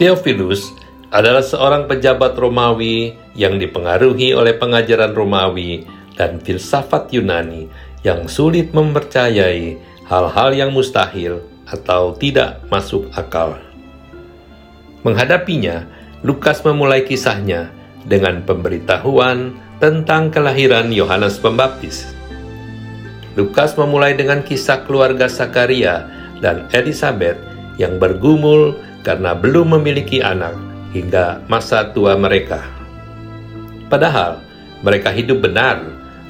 Theophilus adalah seorang pejabat Romawi yang dipengaruhi oleh pengajaran Romawi dan filsafat Yunani yang sulit mempercayai hal-hal yang mustahil atau tidak masuk akal. Menghadapinya, Lukas memulai kisahnya dengan pemberitahuan tentang kelahiran Yohanes Pembaptis. Lukas memulai dengan kisah keluarga Sakaria dan Elizabeth yang bergumul karena belum memiliki anak hingga masa tua mereka. Padahal mereka hidup benar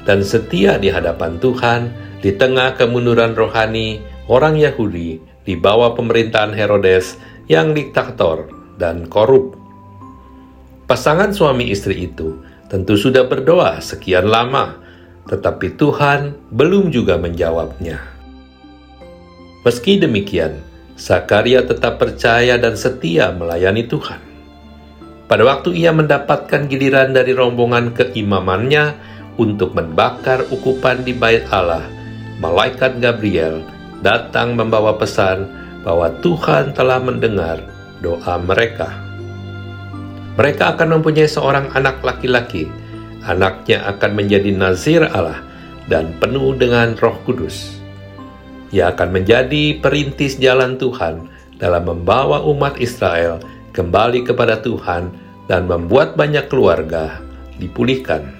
dan setia di hadapan Tuhan di tengah kemunduran rohani orang Yahudi di bawah pemerintahan Herodes yang diktator dan korup. Pasangan suami istri itu tentu sudah berdoa sekian lama, tetapi Tuhan belum juga menjawabnya. Meski demikian, Sakaria tetap percaya dan setia melayani Tuhan. Pada waktu ia mendapatkan giliran dari rombongan keimamannya untuk membakar ukupan di bait Allah, malaikat Gabriel datang membawa pesan bahwa Tuhan telah mendengar doa mereka. Mereka akan mempunyai seorang anak laki-laki. Anaknya akan menjadi nazir Allah dan penuh dengan roh kudus. Ia akan menjadi perintis jalan Tuhan dalam membawa umat Israel kembali kepada Tuhan dan membuat banyak keluarga dipulihkan.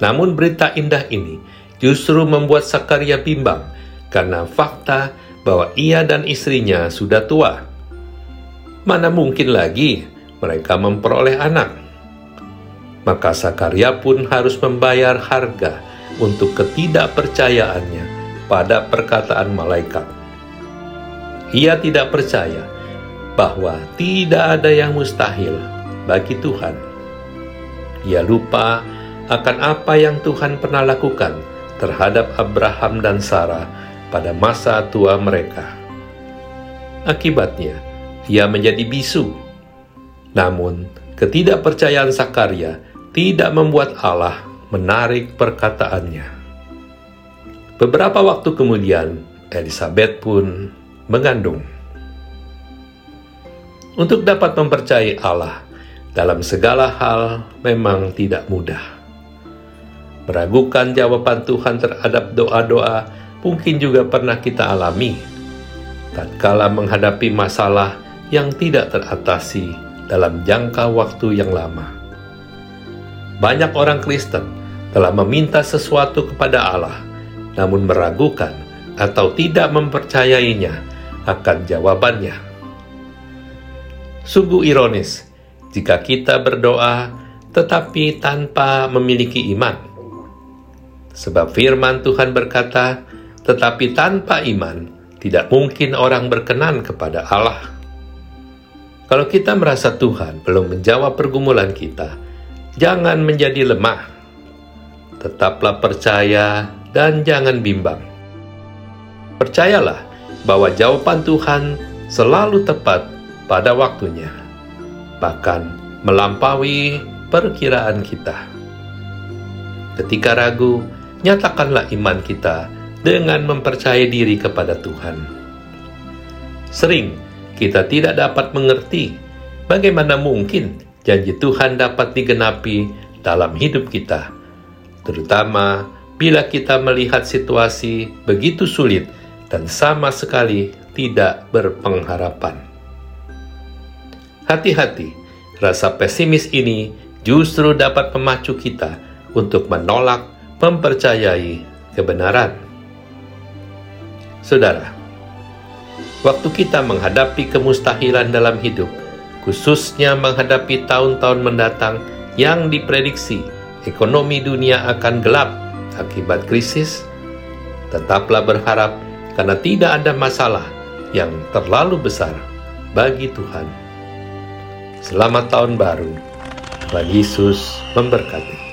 Namun berita indah ini justru membuat Sakaria bimbang karena fakta bahwa ia dan istrinya sudah tua. Mana mungkin lagi mereka memperoleh anak? Maka Sakaria pun harus membayar harga untuk ketidakpercayaannya pada perkataan malaikat. Ia tidak percaya bahwa tidak ada yang mustahil bagi Tuhan. Ia lupa akan apa yang Tuhan pernah lakukan terhadap Abraham dan Sarah pada masa tua mereka. Akibatnya, ia menjadi bisu. Namun, ketidakpercayaan Sakaria tidak membuat Allah menarik perkataannya. Beberapa waktu kemudian, Elizabeth pun mengandung. Untuk dapat mempercayai Allah dalam segala hal memang tidak mudah. Meragukan jawaban Tuhan terhadap doa-doa mungkin juga pernah kita alami. Tatkala menghadapi masalah yang tidak teratasi dalam jangka waktu yang lama. Banyak orang Kristen telah meminta sesuatu kepada Allah, namun meragukan atau tidak mempercayainya akan jawabannya. Sungguh ironis jika kita berdoa tetapi tanpa memiliki iman. Sebab firman Tuhan berkata, tetapi tanpa iman tidak mungkin orang berkenan kepada Allah. Kalau kita merasa Tuhan belum menjawab pergumulan kita, jangan menjadi lemah. Tetaplah percaya dan jangan bimbang. Percayalah bahwa jawaban Tuhan selalu tepat pada waktunya, bahkan melampaui perkiraan kita. Ketika ragu, nyatakanlah iman kita dengan mempercayai diri kepada Tuhan. Sering kita tidak dapat mengerti bagaimana mungkin janji Tuhan dapat digenapi dalam hidup kita, terutama bila kita melihat situasi begitu sulit dan sama sekali tidak berpengharapan. Hati-hati, rasa pesimis ini justru dapat memacu kita untuk menolak mempercayai kebenaran. Saudara, waktu kita menghadapi kemustahilan dalam hidup, khususnya menghadapi tahun-tahun mendatang yang diprediksi ekonomi dunia akan gelap akibat krisis, tetaplah berharap karena tidak ada masalah yang terlalu besar bagi Tuhan. Selamat tahun baru. Tuhan Yesus memberkati.